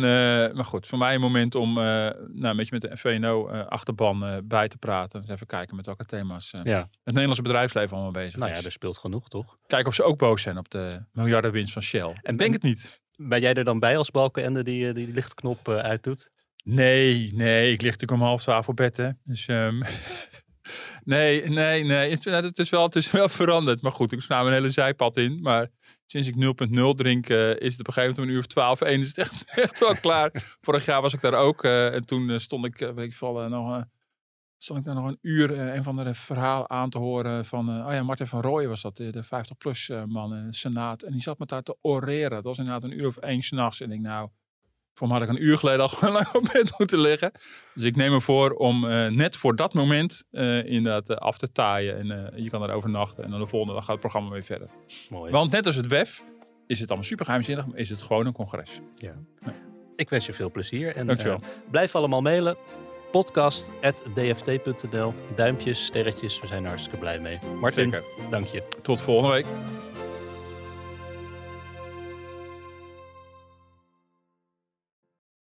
maar goed, voor mij een moment om nou, een beetje met de VNO-achterban bij te praten. Dus even kijken met welke thema's ja. het Nederlandse bedrijfsleven allemaal bezig nou is. ja, er speelt genoeg, toch? Kijken of ze ook boos zijn op de miljardenwinst van Shell. En denk het niet. Ben jij er dan bij als Balkenende die die lichtknop uitdoet? Nee, nee. Ik lig natuurlijk om half twaalf op bed, hè. Dus... Um, Nee, nee, nee. Het, het, is wel, het is wel veranderd. Maar goed, ik sla een hele zijpad in. Maar sinds ik 0.0 drink, uh, is het op een gegeven moment om een uur of 12, 1 is het echt, echt wel klaar. Vorig jaar was ik daar ook. Uh, en toen uh, stond ik, weet ik veel, nog stond ik daar nog een uur een van de verhaal aan te horen van, oh ja, Martin van Rooyen was dat, de 50-plus uh, man Senaat. En die zat met daar te oreren. Dat was inderdaad een uur of één s'nachts. En ik nou, voor mij had ik een uur geleden al gewoon lang op bed moeten liggen. Dus ik neem me voor om net voor dat moment inderdaad af te taaien. En je kan er overnachten en dan de volgende dag gaat het programma weer verder. Mooi. Want net als het WEF is het allemaal super geheimzinnig, maar is het gewoon een congres. Ja. ja. Ik wens je veel plezier. En, blijf allemaal mailen podcast.dft.nl. Duimpjes, sterretjes, we zijn er hartstikke blij mee. Martin, Zeker. dank je. Tot volgende week.